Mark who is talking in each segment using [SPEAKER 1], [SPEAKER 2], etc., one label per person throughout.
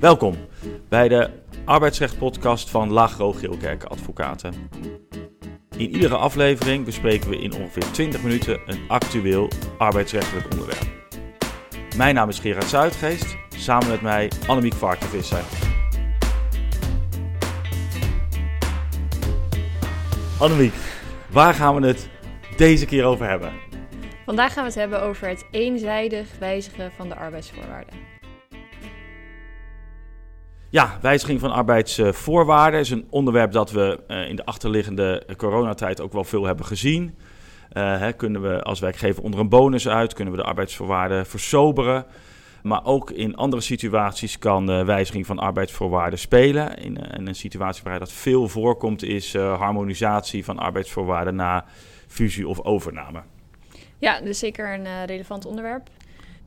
[SPEAKER 1] Welkom bij de arbeidsrechtpodcast van Lagro Geelkerk Advocaten. In iedere aflevering bespreken we in ongeveer 20 minuten een actueel arbeidsrechtelijk onderwerp. Mijn naam is Gerard Zuidgeest, samen met mij Annemiek Varkenvisser. Annemiek, waar gaan we het deze keer over hebben?
[SPEAKER 2] Vandaag gaan we het hebben over het eenzijdig wijzigen van de arbeidsvoorwaarden.
[SPEAKER 1] Ja, wijziging van arbeidsvoorwaarden is een onderwerp dat we uh, in de achterliggende coronatijd ook wel veel hebben gezien. Uh, hè, kunnen we als werkgever onder een bonus uit, kunnen we de arbeidsvoorwaarden versoberen. Maar ook in andere situaties kan de wijziging van arbeidsvoorwaarden spelen. In, een situatie waar dat veel voorkomt is harmonisatie van arbeidsvoorwaarden na fusie of overname.
[SPEAKER 2] Ja, dus zeker een relevant onderwerp.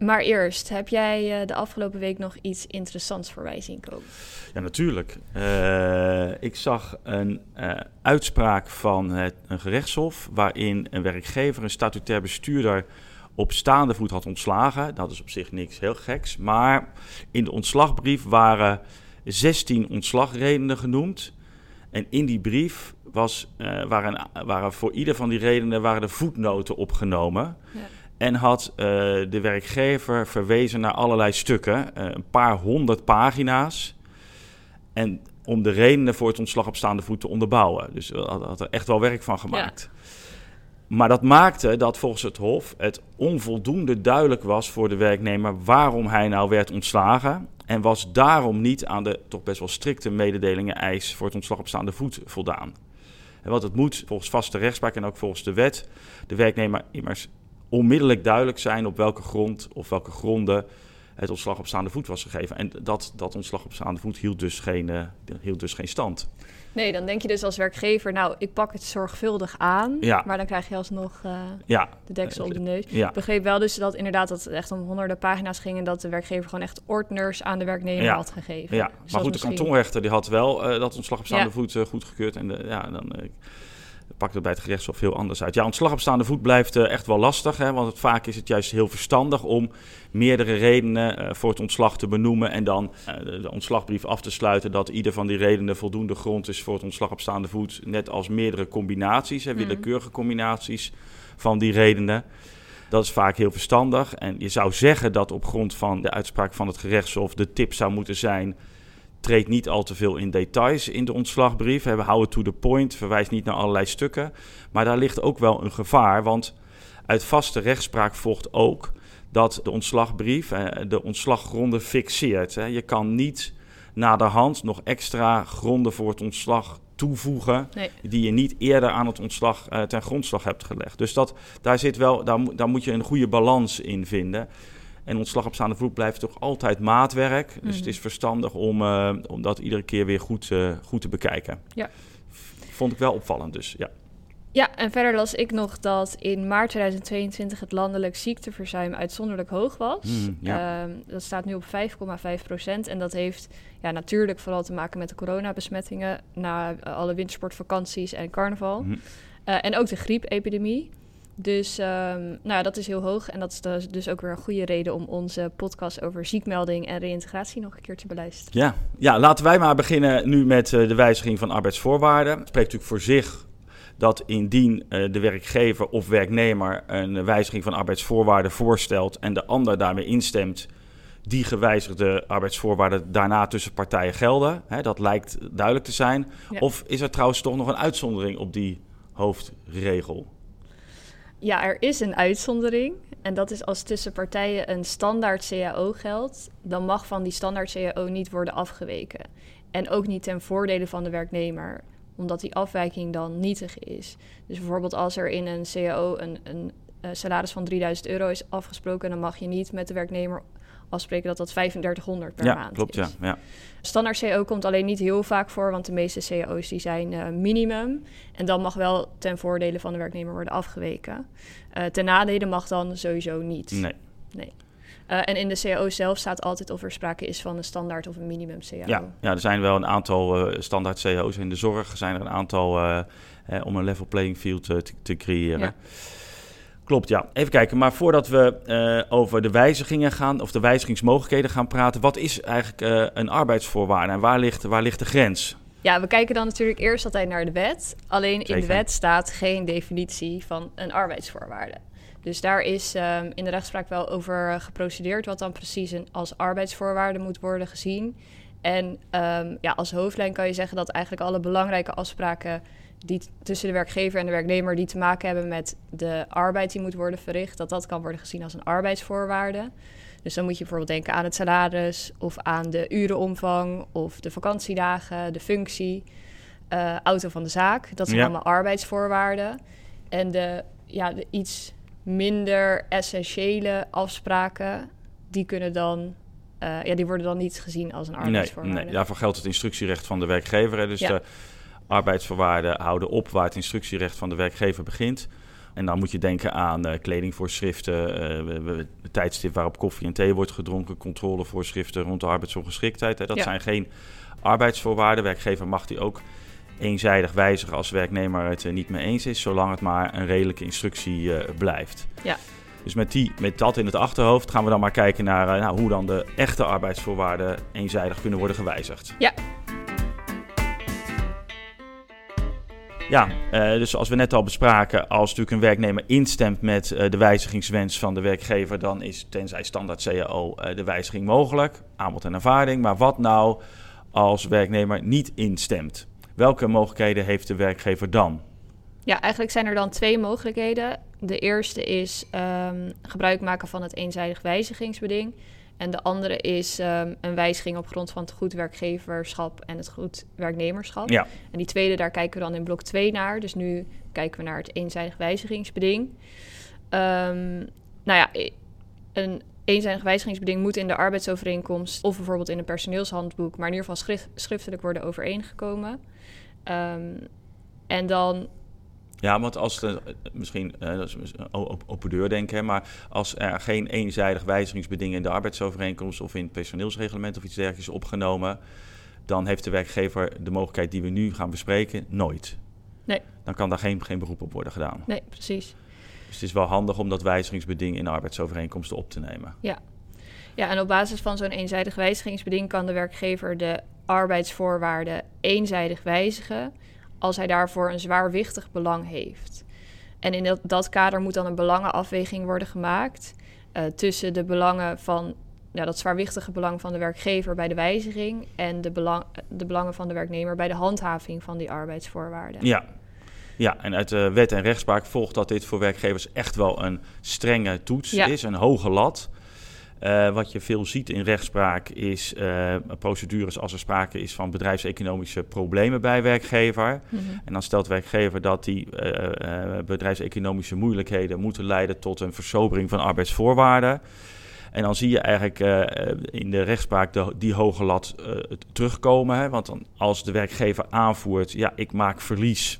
[SPEAKER 2] Maar eerst, heb jij uh, de afgelopen week nog iets interessants voorbij zien komen?
[SPEAKER 1] Ja, natuurlijk. Uh, ik zag een uh, uitspraak van het, een gerechtshof waarin een werkgever een statutair bestuurder op staande voet had ontslagen. Dat is op zich niks heel geks. Maar in de ontslagbrief waren 16 ontslagredenen genoemd. En in die brief was, waren, waren voor ieder van die redenen waren de voetnoten opgenomen. Ja. En had uh, de werkgever verwezen naar allerlei stukken, uh, een paar honderd pagina's. En om de redenen voor het ontslag op staande voet te onderbouwen. Dus had, had er echt wel werk van gemaakt. Ja. Maar dat maakte dat volgens het Hof het onvoldoende duidelijk was voor de werknemer waarom hij nou werd ontslagen. En was daarom niet aan de toch best wel strikte mededelingen eis voor het ontslag op staande voet voldaan. En wat het moet volgens vaste rechtspraak en ook volgens de wet de werknemer immers onmiddellijk duidelijk zijn op welke grond of welke gronden het ontslag op staande voet was gegeven. En dat, dat ontslag op staande voet hield dus, geen, uh, hield dus geen stand.
[SPEAKER 2] Nee, dan denk je dus als werkgever, nou, ik pak het zorgvuldig aan. Ja. Maar dan krijg je alsnog uh, ja. de deksel op de neus. Ja. Ik begreep wel dus dat inderdaad dat het echt om honderden pagina's ging... en dat de werkgever gewoon echt ordners aan de werknemer had gegeven.
[SPEAKER 1] Ja, dus maar goed, misschien... de kantonrechter die had wel uh, dat ontslag op staande voet goedgekeurd. En de, ja, dan pakt het bij het gerechtshof heel anders uit. Ja, ontslag op staande voet blijft uh, echt wel lastig. Hè, want het, vaak is het juist heel verstandig om meerdere redenen uh, voor het ontslag te benoemen. En dan uh, de, ontslagbrief af te sluiten dat ieder van die redenen voldoende grond is voor het ontslag op staande voet. Net als meerdere combinaties, hè, willekeurige combinaties van die redenen. Dat is vaak heel verstandig. En je zou zeggen dat op grond van de uitspraak van het gerechtshof de tip zou moeten zijn treed niet al te veel in details in de ontslagbrief. We houden to the point, verwijs niet naar allerlei stukken. Maar daar ligt ook wel een gevaar, want uit vaste rechtspraak volgt ook dat de ontslagbrief de ontslaggronden fixeert. Je kan niet naderhand nog extra gronden voor het ontslag toevoegen nee. die je niet eerder aan het ontslag uh, ten grondslag hebt gelegd. Dus dat, daar, zit wel, daar, daar moet je een goede balans in vinden. En ontslag op staande voet blijft toch altijd maatwerk. Dus het is verstandig om, uh, om dat iedere keer weer goed, uh, goed te bekijken. Ja. Vond ik wel opvallend dus, ja.
[SPEAKER 2] Ja, en verder las ik nog dat in maart 2022 het landelijk ziekteverzuim uitzonderlijk hoog was. Mm, ja. uh, dat staat nu op 5,5 procent. En dat heeft ja, natuurlijk vooral te maken met de coronabesmettingen na alle wintersportvakanties en carnaval. Mm. en ook de griepepidemie. Dus um, nou ja, dat is heel hoog. En dat is dus ook weer een goede reden om onze podcast over ziekmelding en reïntegratie nog een keer te beluisteren.
[SPEAKER 1] Ja, ja laten wij maar beginnen nu met uh, de wijziging van arbeidsvoorwaarden. Het spreekt natuurlijk voor zich dat indien uh, de werkgever of werknemer een wijziging van arbeidsvoorwaarden voorstelt en de ander daarmee instemt, die gewijzigde arbeidsvoorwaarden daarna tussen partijen gelden. Hè, dat lijkt duidelijk te zijn. Ja. Of is er trouwens toch nog een uitzondering op die hoofdregel?
[SPEAKER 2] Ja, er is een uitzondering. En dat is als tussen partijen een standaard CAO geldt, dan mag van die standaard CAO niet worden afgeweken. En ook niet ten voordele van de werknemer, omdat die afwijking dan nietig is. Dus bijvoorbeeld als er in een CAO een, een, een salaris van 3000 euro is afgesproken, dan mag je niet met de werknemer afspreken dat dat 3500 per
[SPEAKER 1] ja,
[SPEAKER 2] maand
[SPEAKER 1] klopt,
[SPEAKER 2] is.
[SPEAKER 1] Ja, ja.
[SPEAKER 2] Standaard CO komt alleen niet heel vaak voor, want de meeste CO's die zijn uh, minimum. En dan mag wel ten voordele van de werknemer worden afgeweken. Uh, ten nadele mag dan sowieso niet.
[SPEAKER 1] Nee.
[SPEAKER 2] nee. Uh, en in de CAO zelf staat altijd of er sprake is van een standaard of een minimum CAO.
[SPEAKER 1] Ja, ja er zijn wel een aantal standaard CAO's. In de zorg zijn er een aantal om een level playing field te, te, creëren. Ja. Klopt, ja. Even kijken, maar voordat we uh, over de wijzigingen gaan, of de wijzigingsmogelijkheden gaan praten, wat is eigenlijk uh, een arbeidsvoorwaarde en waar ligt, waar ligt de grens?
[SPEAKER 2] Ja, we kijken dan natuurlijk eerst altijd naar de wet. Alleen in de wet staat geen definitie van een arbeidsvoorwaarde. Dus daar is um, in de rechtspraak wel over geprocedeerd wat dan precies een, als arbeidsvoorwaarde moet worden gezien. En um, ja, als hoofdlijn kan je zeggen dat eigenlijk alle belangrijke afspraken die tussen de werkgever en de werknemer die te maken hebben met de arbeid die moet worden verricht, dat dat kan worden gezien als een arbeidsvoorwaarde. Dus dan moet je bijvoorbeeld denken aan het salaris of aan de urenomvang of de vakantiedagen, de functie, uh, auto van de zaak. Dat zijn allemaal arbeidsvoorwaarden. En de, ja, de iets minder essentiële afspraken, die kunnen dan uh, ja, die worden dan niet gezien als een arbeidsvoorwaarde.
[SPEAKER 1] Nee, nee, daarvoor geldt het instructierecht van de werkgever. Hè. Dus de arbeidsvoorwaarden houden op waar het instructierecht van de werkgever begint. En dan moet je denken aan uh, kledingvoorschriften, uh, tijdstip waarop koffie en thee wordt gedronken, controlevoorschriften rond de arbeidsongeschiktheid. Hè. Dat zijn geen arbeidsvoorwaarden. Werkgever mag die ook eenzijdig wijzigen als de werknemer het er niet mee eens is, zolang het maar een redelijke instructie uh, blijft.
[SPEAKER 2] Ja.
[SPEAKER 1] Dus met, die, met dat in het achterhoofd gaan we dan maar kijken naar nou, hoe dan de echte arbeidsvoorwaarden eenzijdig kunnen worden gewijzigd.
[SPEAKER 2] Ja.
[SPEAKER 1] Ja, uh, dus zoals we net al bespraken, als natuurlijk een werknemer instemt met uh, de wijzigingswens van de werkgever, dan is tenzij standaard CAO uh, de wijziging mogelijk, aanbod en ervaring. Maar wat nou als werknemer niet instemt? Welke mogelijkheden heeft de werkgever dan?
[SPEAKER 2] Ja, eigenlijk zijn er dan twee mogelijkheden. De eerste is um, gebruik maken van het eenzijdig wijzigingsbeding. En de andere is um, een wijziging op grond van het goed werkgeverschap en het goed werknemerschap.
[SPEAKER 1] Ja.
[SPEAKER 2] En die tweede, daar kijken we dan in blok 2 naar. Dus nu kijken we naar het eenzijdig wijzigingsbeding. Um, nou ja, een eenzijdig wijzigingsbeding moet in de arbeidsovereenkomst of bijvoorbeeld in een personeelshandboek, maar in ieder geval schrift, schriftelijk worden overeengekomen. Um, en dan
[SPEAKER 1] ja, want als de, misschien, uh, dat is open deur denken, maar als er geen eenzijdig wijzigingsbeding in de arbeidsovereenkomst of in het personeelsreglement of iets dergelijks is opgenomen, dan heeft de werkgever de mogelijkheid die we nu gaan bespreken nooit.
[SPEAKER 2] Nee.
[SPEAKER 1] Dan kan daar geen, geen beroep op worden gedaan.
[SPEAKER 2] Nee, precies.
[SPEAKER 1] Dus het is wel handig om dat wijzigingsbeding in de arbeidsovereenkomsten op te nemen.
[SPEAKER 2] Ja. Ja, en op basis van zo'n eenzijdig wijzigingsbeding kan de werkgever de arbeidsvoorwaarden eenzijdig wijzigen als hij daarvoor een zwaarwichtig belang heeft. En in dat, dat kader moet dan een belangenafweging worden gemaakt uh, tussen de belangen van ja, dat zwaarwichtige belang van de werkgever bij de wijziging en de, belang, de belangen van de werknemer bij de handhaving van die arbeidsvoorwaarden.
[SPEAKER 1] Ja. Ja, en uit de wet en rechtspraak volgt dat dit voor werkgevers echt wel een strenge toets ja. is, een hoge lat. Uh, wat je veel ziet in rechtspraak is uh, procedures als er sprake is van bedrijfseconomische problemen bij werkgever. Mm -hmm. En dan stelt werkgever dat die uh, bedrijfseconomische moeilijkheden moeten leiden tot een versobering van arbeidsvoorwaarden. En dan zie je eigenlijk in de rechtspraak de, die hoge lat terugkomen. Hè? Want dan, als de werkgever aanvoert, ja, ik maak verlies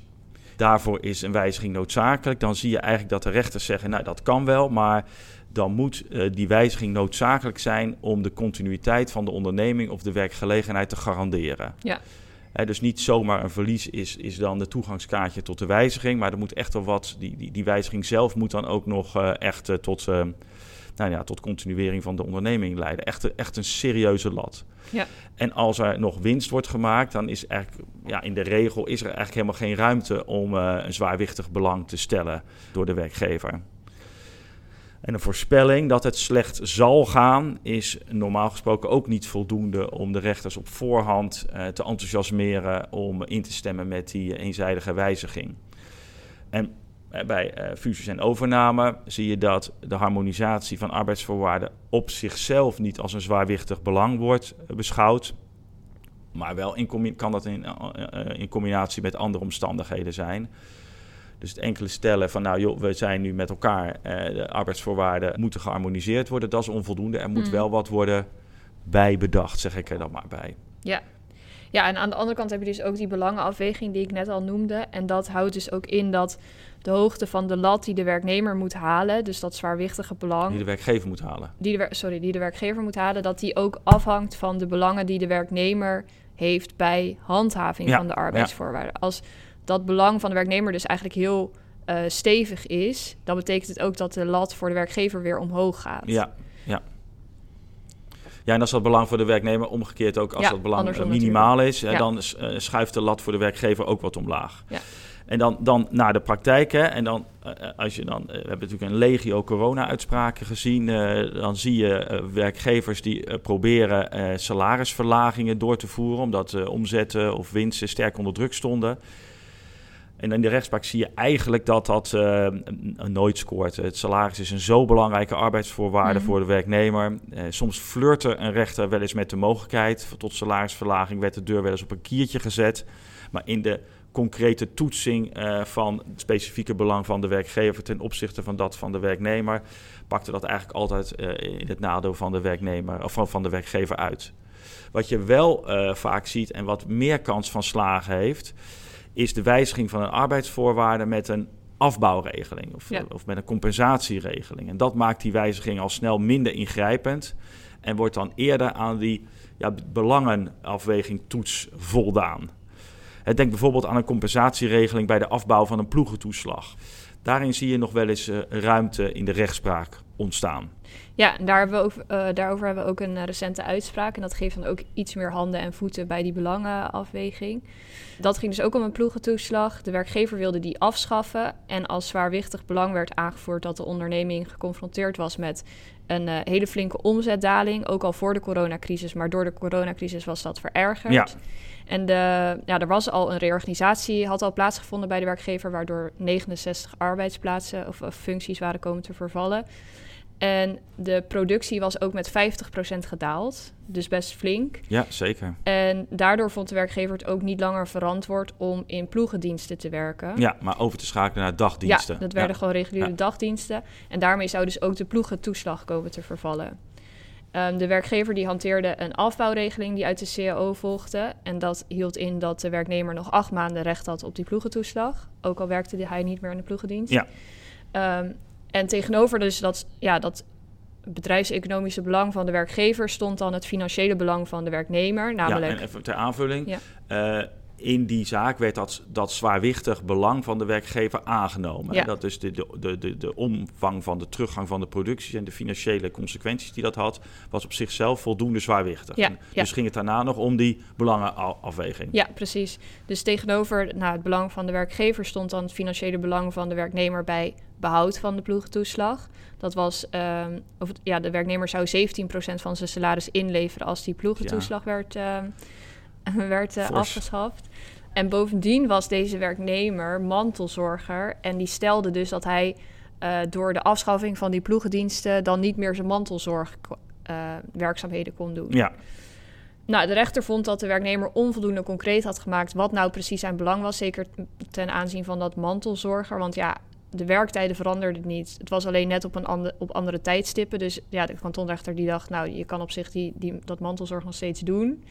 [SPEAKER 1] daarvoor is een wijziging noodzakelijk. Dan zie je eigenlijk dat de rechters zeggen, nou dat kan wel, maar dan moet uh, die wijziging noodzakelijk zijn om de continuïteit van de onderneming of de werkgelegenheid te garanderen.
[SPEAKER 2] Ja.
[SPEAKER 1] Dus niet zomaar een verlies is, is dan de toegangskaartje tot de wijziging, maar er moet echt wel wat, die, die, die wijziging zelf moet dan ook nog uh, echt uh, tot, nou ja, tot continuering van de onderneming leiden. Echt, echt een serieuze lat.
[SPEAKER 2] Ja.
[SPEAKER 1] En als er nog winst wordt gemaakt, dan is eigenlijk, ja, in de regel is er eigenlijk helemaal geen ruimte om een zwaarwichtig belang te stellen door de werkgever. En een voorspelling dat het slecht zal gaan, is normaal gesproken ook niet voldoende om de rechters op voorhand uh, te enthousiasmeren om in te stemmen met die eenzijdige wijziging. En uh, bij uh, fusies en overname zie je dat de harmonisatie van arbeidsvoorwaarden op zichzelf niet als een zwaarwichtig belang wordt beschouwd. Maar wel in kan dat in, in combinatie met andere omstandigheden zijn. Dus het enkele stellen van, nou joh, we zijn nu met elkaar, uh, de arbeidsvoorwaarden moeten geharmoniseerd worden, dat is onvoldoende. Er moet mm. wel wat worden bijbedacht, zeg ik er dan maar bij.
[SPEAKER 2] Ja. Ja, en aan de andere kant heb je dus ook die belangenafweging die ik net al noemde. En dat houdt dus ook in dat de hoogte van de lat die de werknemer moet halen, dus dat zwaarwichtige belang.
[SPEAKER 1] Die de werkgever moet halen.
[SPEAKER 2] Die de, sorry, die de werkgever moet halen, dat die ook afhangt van de belangen die de werknemer heeft bij handhaving ja, van de arbeidsvoorwaarden. Ja. Als dat belang van de werknemer dus eigenlijk heel stevig is, dan betekent het ook dat de lat voor de werkgever weer omhoog gaat.
[SPEAKER 1] Ja, ja. Ja, en als dat belang voor de werknemer omgekeerd ook als dat belang minimaal is, dan schuift de lat voor de werkgever ook wat omlaag. Ja. En dan, dan naar de praktijk. Hè, en dan, eh, als je dan, eh, we hebben natuurlijk een legio corona-uitspraken gezien. Uh, dan zie je werkgevers die proberen salarisverlagingen door te voeren. Omdat omzetten of winsten sterk onder druk stonden. En in de rechtspraak zie je eigenlijk dat dat nooit scoort. Het salaris is een zo belangrijke arbeidsvoorwaarde mhm. voor de werknemer. soms flirte een rechter wel eens met de mogelijkheid tot salarisverlaging. Werd de deur wel eens op een kiertje gezet. Maar in de concrete toetsing uh, van het specifieke belang van de werkgever ten opzichte van dat van de werknemer, pakte dat eigenlijk altijd uh, in het nadeel van de werknemer of van, van de werkgever uit. Wat je wel uh, vaak ziet en wat meer kans van slagen heeft, is de wijziging van een arbeidsvoorwaarde met een afbouwregeling of, ja. of met een compensatieregeling. En dat maakt die wijziging al snel minder ingrijpend en wordt dan eerder aan die ja, belangenafweging toets voldaan. Denk bijvoorbeeld aan een compensatieregeling bij de afbouw van een ploegentoeslag. Daarin zie je nog wel eens uh, ruimte in de rechtspraak ontstaan.
[SPEAKER 2] Ja, daar hebben we ook, uh, daarover hebben we ook een uh, recente uitspraak. En dat geeft dan ook iets meer handen en voeten bij die belangenafweging. Dat ging dus ook om een ploegentoeslag. De werkgever wilde die afschaffen. En als zwaarwichtig belang werd aangevoerd dat de onderneming geconfronteerd was met een hele flinke omzetdaling. Ook al voor de coronacrisis, maar door de coronacrisis was dat verergerd. Ja. En de, ja, er was al een reorganisatie, had al plaatsgevonden bij de werkgever, waardoor 69 arbeidsplaatsen of, functies waren komen te vervallen. En de productie was ook met 50% gedaald. Dus best flink.
[SPEAKER 1] Ja, zeker.
[SPEAKER 2] En daardoor vond de werkgever het ook niet langer verantwoord om in ploegendiensten te werken.
[SPEAKER 1] Ja, maar over te schakelen naar dagdiensten.
[SPEAKER 2] Ja, dat werden gewoon reguliere dagdiensten. En daarmee zou dus ook de ploegentoeslag komen te vervallen. Um, de werkgever die hanteerde een afbouwregeling die uit de CAO volgde. En dat hield in dat de werknemer nog acht maanden recht had op die ploegentoeslag. Ook al werkte hij niet meer in de ploegendienst. Ja. Um, en tegenover dus dat, ja, dat bedrijfseconomische belang van de werkgever stond dan het financiële belang van de werknemer. Namelijk...
[SPEAKER 1] Ja, en even ter aanvulling. Ja. Uh, in die zaak werd dat, dat zwaarwichtig belang van de werkgever aangenomen. Ja. Dat is de, de, de, de omvang van de teruggang van de productie en de financiële consequenties die dat had, was op zichzelf voldoende zwaarwichtig. Ja. Dus ging het daarna nog om die belangenafweging.
[SPEAKER 2] Ja, precies. Dus tegenover nou, het belang van de werkgever stond dan het financiële belang van de werknemer bij behoud van de ploegentoeslag. Dat was, um, of, ja, de werknemer zou 17% van zijn salaris inleveren als die ploegentoeslag werd. Uh, werd uh, afgeschaft. En bovendien was deze werknemer mantelzorger. En die stelde dus dat hij uh, door de afschaffing van die ploegendiensten dan niet meer zijn mantelzorgwerkzaamheden uh, kon doen. Ja. Nou, de rechter vond dat de werknemer onvoldoende concreet had gemaakt wat nou precies zijn belang was. Zeker ten aanzien van dat mantelzorger. Want ja, de werktijden veranderden niet. Het was alleen net op, een ander, op andere tijdstippen. Dus ja, de kantonrechter die dacht, nou, je kan op zich die, die, dat mantelzorg nog steeds doen.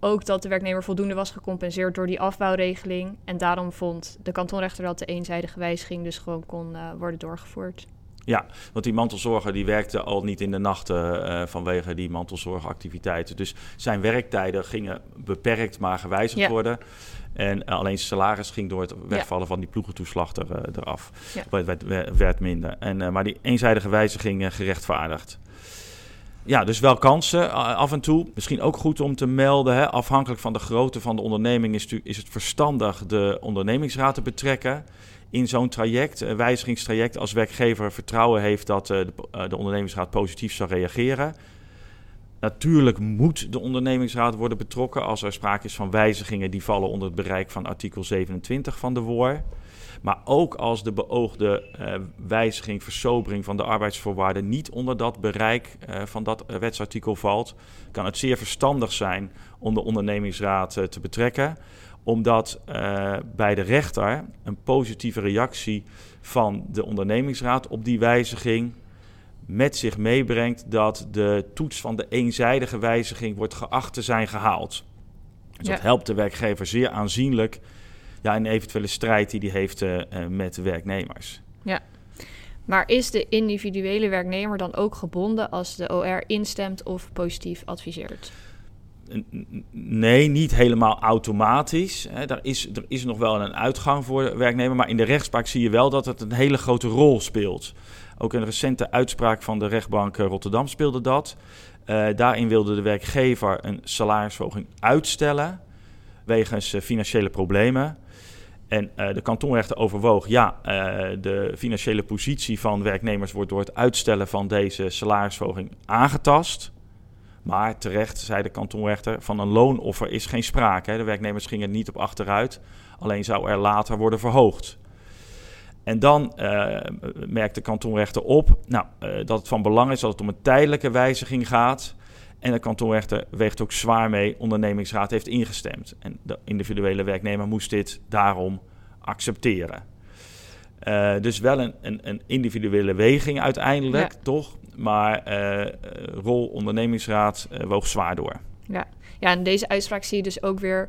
[SPEAKER 2] Ook dat de werknemer voldoende was gecompenseerd door die afbouwregeling. En daarom vond de kantonrechter dat de eenzijdige wijziging dus gewoon kon uh, worden doorgevoerd.
[SPEAKER 1] Ja, want die mantelzorger die werkte al niet in de nachten uh, vanwege die mantelzorgactiviteiten. Dus zijn werktijden gingen beperkt maar gewijzigd ja. worden. En alleen zijn salaris ging door het wegvallen ja. van die ploegentoeslag er, uh, eraf. Ja. Werd, werd, werd, minder. En, uh, maar die eenzijdige wijziging gerechtvaardigd. Ja, dus wel kansen af en toe. Misschien ook goed om te melden, hè, afhankelijk van de grootte van de onderneming is, is het verstandig de ondernemingsraad te betrekken in zo'n traject, een wijzigingstraject, als werkgever vertrouwen heeft dat uh, de, uh, de, ondernemingsraad positief zal reageren. Natuurlijk moet de ondernemingsraad worden betrokken als er sprake is van wijzigingen die vallen onder het bereik van artikel 27 van de WOR. Maar ook als de beoogde uh, wijziging, versobering van de arbeidsvoorwaarden niet onder dat bereik van dat wetsartikel valt, kan het zeer verstandig zijn om de ondernemingsraad te betrekken. Omdat bij de rechter een positieve reactie van de ondernemingsraad op die wijziging met zich meebrengt dat de toets van de eenzijdige wijziging wordt geacht te zijn gehaald. Dus dat helpt de werkgever zeer aanzienlijk ja, een eventuele strijd die hij heeft uh, met de werknemers.
[SPEAKER 2] Ja. Maar is de individuele werknemer dan ook gebonden als de OR instemt of positief adviseert?
[SPEAKER 1] Nee, niet helemaal automatisch. Daar is, er is nog wel een uitgang voor de werknemer, maar in de rechtspraak zie je wel dat het een hele grote rol speelt. Ook een recente uitspraak van de rechtbank Rotterdam speelde dat. Uh, daarin wilde de werkgever een salarisverhoging uitstellen wegens uh, financiële problemen. En de kantonrechter overwoog, ja, de financiële positie van werknemers wordt door het uitstellen van deze salarisverhoging aangetast. Maar terecht, zei de kantonrechter, van een loonoffer is geen sprake. De werknemers gingen niet op achteruit, alleen zou er later worden verhoogd. En dan uh, merkt de kantonrechter op nou, uh, dat het van belang is dat het om een tijdelijke wijziging gaat. En de kantonrechter weegt ook zwaar mee, ondernemingsraad heeft ingestemd. En de individuele werknemer moest dit daarom accepteren. Uh, dus wel een, een, een, individuele weging uiteindelijk, ja. toch? Maar rol ondernemingsraad woog zwaar door.
[SPEAKER 2] Ja. ja, en deze uitspraak zie je dus ook weer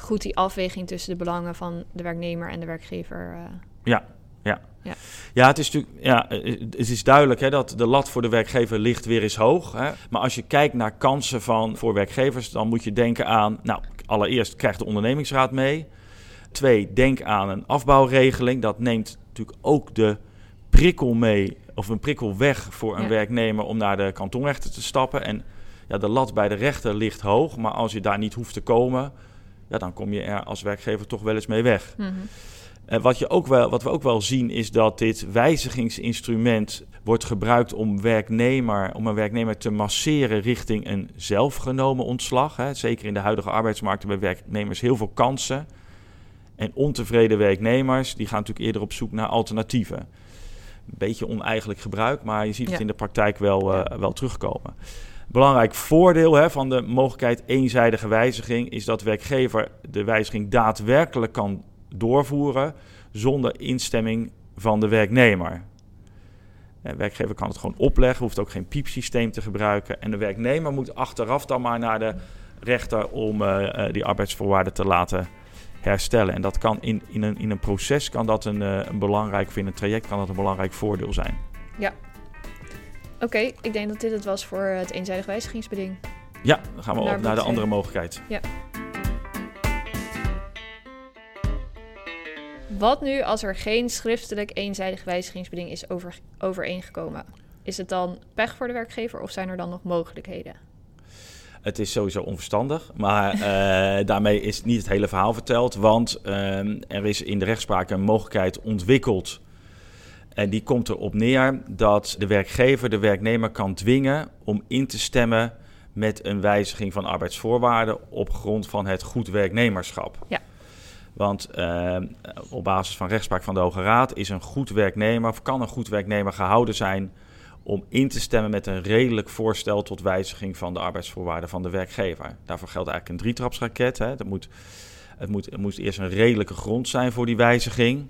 [SPEAKER 2] goed die afweging tussen de belangen van de werknemer en de werkgever.
[SPEAKER 1] Ja, ja. Ja. ja, het is natuurlijk ja, eh, het is duidelijk hè, dat de lat voor de werkgever ligt weer eens hoog. Hè. Maar als je kijkt naar kansen van, voor werkgevers, dan moet je denken aan, nou, allereerst krijgt de ondernemingsraad mee. Twee, denk aan een afbouwregeling. Dat neemt natuurlijk ook de prikkel mee, of een prikkel weg voor een ja. werknemer om naar de kantonrechter te stappen. En ja, de lat bij de rechter ligt hoog, maar als je daar niet hoeft te komen, ja, dan kom je er als werkgever toch wel eens mee weg. Mm -hmm. Uh, wat, je ook wel, wat we ook wel zien is dat dit wijzigingsinstrument wordt gebruikt om, werknemer, om een werknemer te masseren richting een zelfgenomen ontslag. Hè. Zeker in de huidige arbeidsmarkt hebben werknemers heel veel kansen. En ontevreden werknemers die gaan natuurlijk eerder op zoek naar alternatieven. Een beetje oneigenlijk gebruik, maar je ziet ja. het in de praktijk wel, uh, wel terugkomen. Belangrijk voordeel hè, van de mogelijkheid eenzijdige wijziging is dat werkgever de wijziging daadwerkelijk kan doorvoeren zonder instemming van de werknemer. De werkgever kan het gewoon opleggen, hoeft ook geen piepsysteem te gebruiken. En de werknemer moet achteraf dan maar naar de rechter om uh, die arbeidsvoorwaarden te laten herstellen. En dat kan in, in, een, in een proces kan dat een, uh, een belangrijk, of in een traject kan dat een belangrijk voordeel zijn.
[SPEAKER 2] Ja. Oké, okay, ik denk dat dit het was voor het eenzijdig wijzigingsbeding.
[SPEAKER 1] Ja, dan gaan we naar op naar de andere mogelijkheid.
[SPEAKER 2] Ja. Wat nu als er geen schriftelijk eenzijdig wijzigingsbeding is over, overeengekomen? Is het dan pech voor de werkgever of zijn er dan nog mogelijkheden?
[SPEAKER 1] Het is sowieso onverstandig, maar uh, daarmee is niet het hele verhaal verteld. Want uh, er is in de rechtspraak een mogelijkheid ontwikkeld. En die komt erop neer dat de werkgever de werknemer kan dwingen om in te stemmen met een wijziging van arbeidsvoorwaarden op grond van het goed werknemerschap.
[SPEAKER 2] Ja.
[SPEAKER 1] Want uh, op basis van rechtspraak van de Hoge Raad is een goed werknemer, of kan een goed werknemer gehouden zijn om in te stemmen met een redelijk voorstel tot wijziging van de arbeidsvoorwaarden van de werkgever. Daarvoor geldt eigenlijk een drietrapsraket. Hè. Dat moet, het, moet, het moet eerst een redelijke grond zijn voor die wijziging.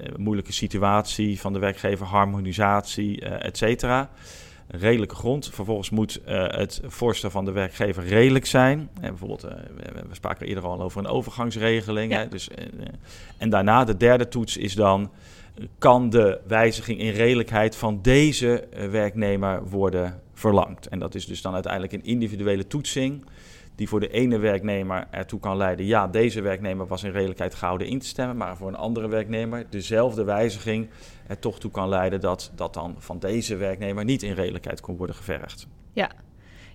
[SPEAKER 1] Uh, moeilijke situatie van de werkgever, harmonisatie, uh, et cetera redelijke grond. Vervolgens moet uh, het voorstel van de werkgever redelijk zijn. En bijvoorbeeld, uh, we, spraken eerder al over een overgangsregeling. Ja. Hè? Dus, uh, en daarna, de derde toets is dan... kan de wijziging in redelijkheid van deze werknemer worden verlangd? En dat is dus dan uiteindelijk een individuele toetsing die voor de ene werknemer ertoe kan leiden... ja, deze werknemer was in redelijkheid gehouden in te stemmen... maar voor een andere werknemer dezelfde wijziging er toch toe kan leiden... dat dat dan van deze werknemer niet in redelijkheid kon worden gevergd.
[SPEAKER 2] Ja,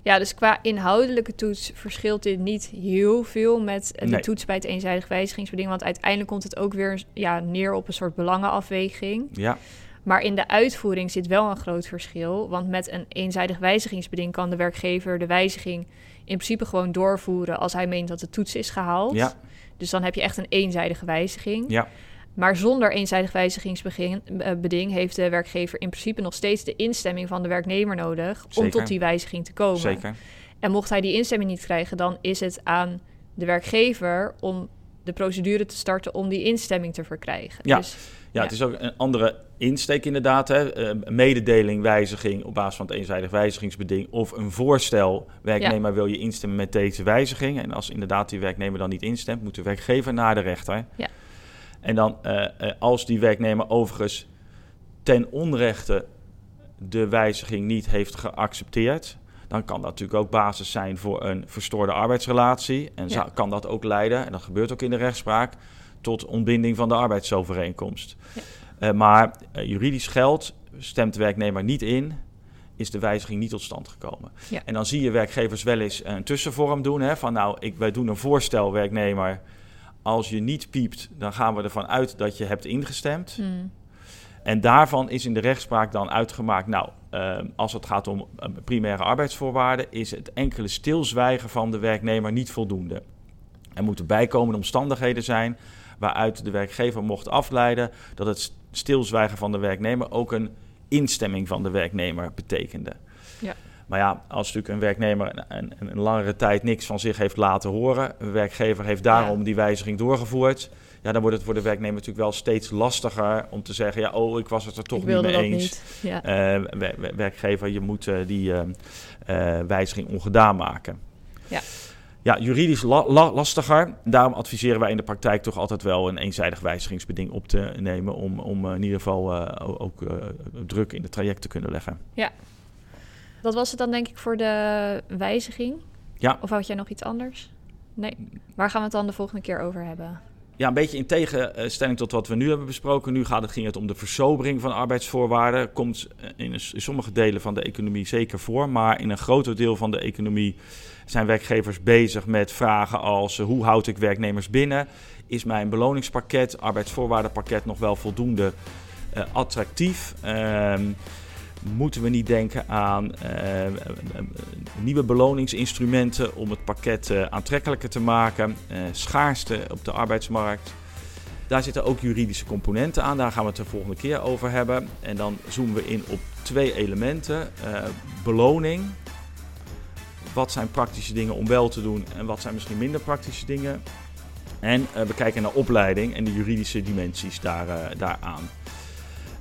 [SPEAKER 2] ja, dus qua inhoudelijke toets verschilt dit niet heel veel met de nee. toets bij het eenzijdig wijzigingsbeding. Want uiteindelijk komt het ook weer ja, neer op een soort belangenafweging.
[SPEAKER 1] Ja.
[SPEAKER 2] Maar in de uitvoering zit wel een groot verschil. Want met een eenzijdig wijzigingsbeding kan de werkgever de wijziging in principe gewoon doorvoeren als hij meent dat de toets is gehaald.
[SPEAKER 1] Ja.
[SPEAKER 2] Dus dan heb je echt een eenzijdige wijziging.
[SPEAKER 1] Ja.
[SPEAKER 2] Maar zonder eenzijdig wijzigingsbeding heeft de werkgever in principe nog steeds de instemming van de werknemer nodig
[SPEAKER 1] Zeker.
[SPEAKER 2] om tot die wijziging te komen.
[SPEAKER 1] Zeker.
[SPEAKER 2] En mocht hij die instemming niet krijgen, dan is het aan de werkgever om de procedure te starten om die instemming te verkrijgen.
[SPEAKER 1] Ja. Dus, ja, het is ook een andere insteek inderdaad. Hè. Uh, mededeling, wijziging op basis van het eenzijdig wijzigingsbeding. Of een voorstel, werknemer wil je instemmen met deze wijziging. En als inderdaad die werknemer dan niet instemt, moet de werkgever naar de rechter.
[SPEAKER 2] Ja.
[SPEAKER 1] En dan uh, als die werknemer overigens ten onrechte de wijziging niet heeft geaccepteerd... dan kan dat natuurlijk ook basis zijn voor een verstoorde arbeidsrelatie. En kan dat ook leiden, en dat gebeurt ook in de rechtspraak, tot ontbinding van de arbeidsovereenkomst. Ja. Uh, maar uh, juridisch geld stemt de werknemer niet in, is de wijziging niet tot stand gekomen. Ja. En dan zie je werkgevers wel eens een tussenvorm doen. Hè, van nou, ik, wij doen een voorstel, werknemer. Als je niet piept, dan gaan we ervan uit dat je hebt ingestemd. Hmm. En daarvan is in de rechtspraak dan uitgemaakt, nou, ehm, als het gaat om uh, primaire arbeidsvoorwaarden, is het enkele stilzwijgen van de werknemer niet voldoende. Er moeten bijkomende omstandigheden zijn waaruit de werkgever mocht afleiden dat het stilzwijgen van de werknemer ook een instemming van de werknemer betekende. Ja. Maar ja, als natuurlijk een werknemer een, een, een, langere tijd niks van zich heeft laten horen, een werkgever heeft daarom die wijziging doorgevoerd, ja, dan wordt het voor de werknemer natuurlijk wel steeds lastiger om te zeggen, ja, oh, ik was het er toch niet mee eens. Niet. Ja. Uh, werkgever, je moet uh, die uh, wijziging ongedaan maken. Ja. Ja, juridisch lastiger. Daarom adviseren wij in de praktijk toch altijd wel een eenzijdig wijzigingsbeding op te nemen. Om, om in ieder geval ook druk in het traject te kunnen leggen.
[SPEAKER 2] Ja, dat was het dan denk ik voor de wijziging. Ja. Of had jij nog iets anders? Nee. Waar gaan we het dan de volgende keer over hebben?
[SPEAKER 1] Ja, een beetje in tegenstelling tot wat we nu hebben besproken. Nu gaat het, ging het om de versobering van arbeidsvoorwaarden. Komt in, in sommige delen van de economie zeker voor. Maar in een groter deel van de economie zijn werkgevers bezig met vragen als... hoe houd ik werknemers binnen? Is mijn beloningspakket, arbeidsvoorwaardenpakket nog wel voldoende uh, attractief? Uh, moeten we niet denken aan uh, nieuwe beloningsinstrumenten om het pakket uh, aantrekkelijker te maken, uh, schaarste op de arbeidsmarkt. Daar zitten ook juridische componenten aan, daar gaan we het de volgende keer over hebben. En dan zoomen we in op twee elementen. beloning, wat zijn praktische dingen om wel te doen en wat zijn misschien minder praktische dingen. En we kijken naar opleiding en de juridische dimensies daar, daaraan.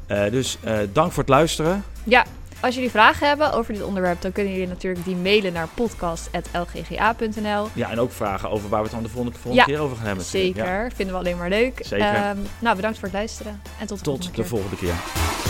[SPEAKER 1] Uh, dus uh, dank voor het luisteren.
[SPEAKER 2] Ja, als jullie vragen hebben over dit onderwerp, dan kunnen jullie natuurlijk die mailen naar podcast.lgga.nl.
[SPEAKER 1] Ja, en ook vragen over waar we het dan de volgende, volgende keer over gaan hebben.
[SPEAKER 2] Zeker, vinden we alleen maar leuk. Zeker. Um, nou, bedankt voor het luisteren en tot de
[SPEAKER 1] tot
[SPEAKER 2] volgende keer.
[SPEAKER 1] Tot de volgende keer.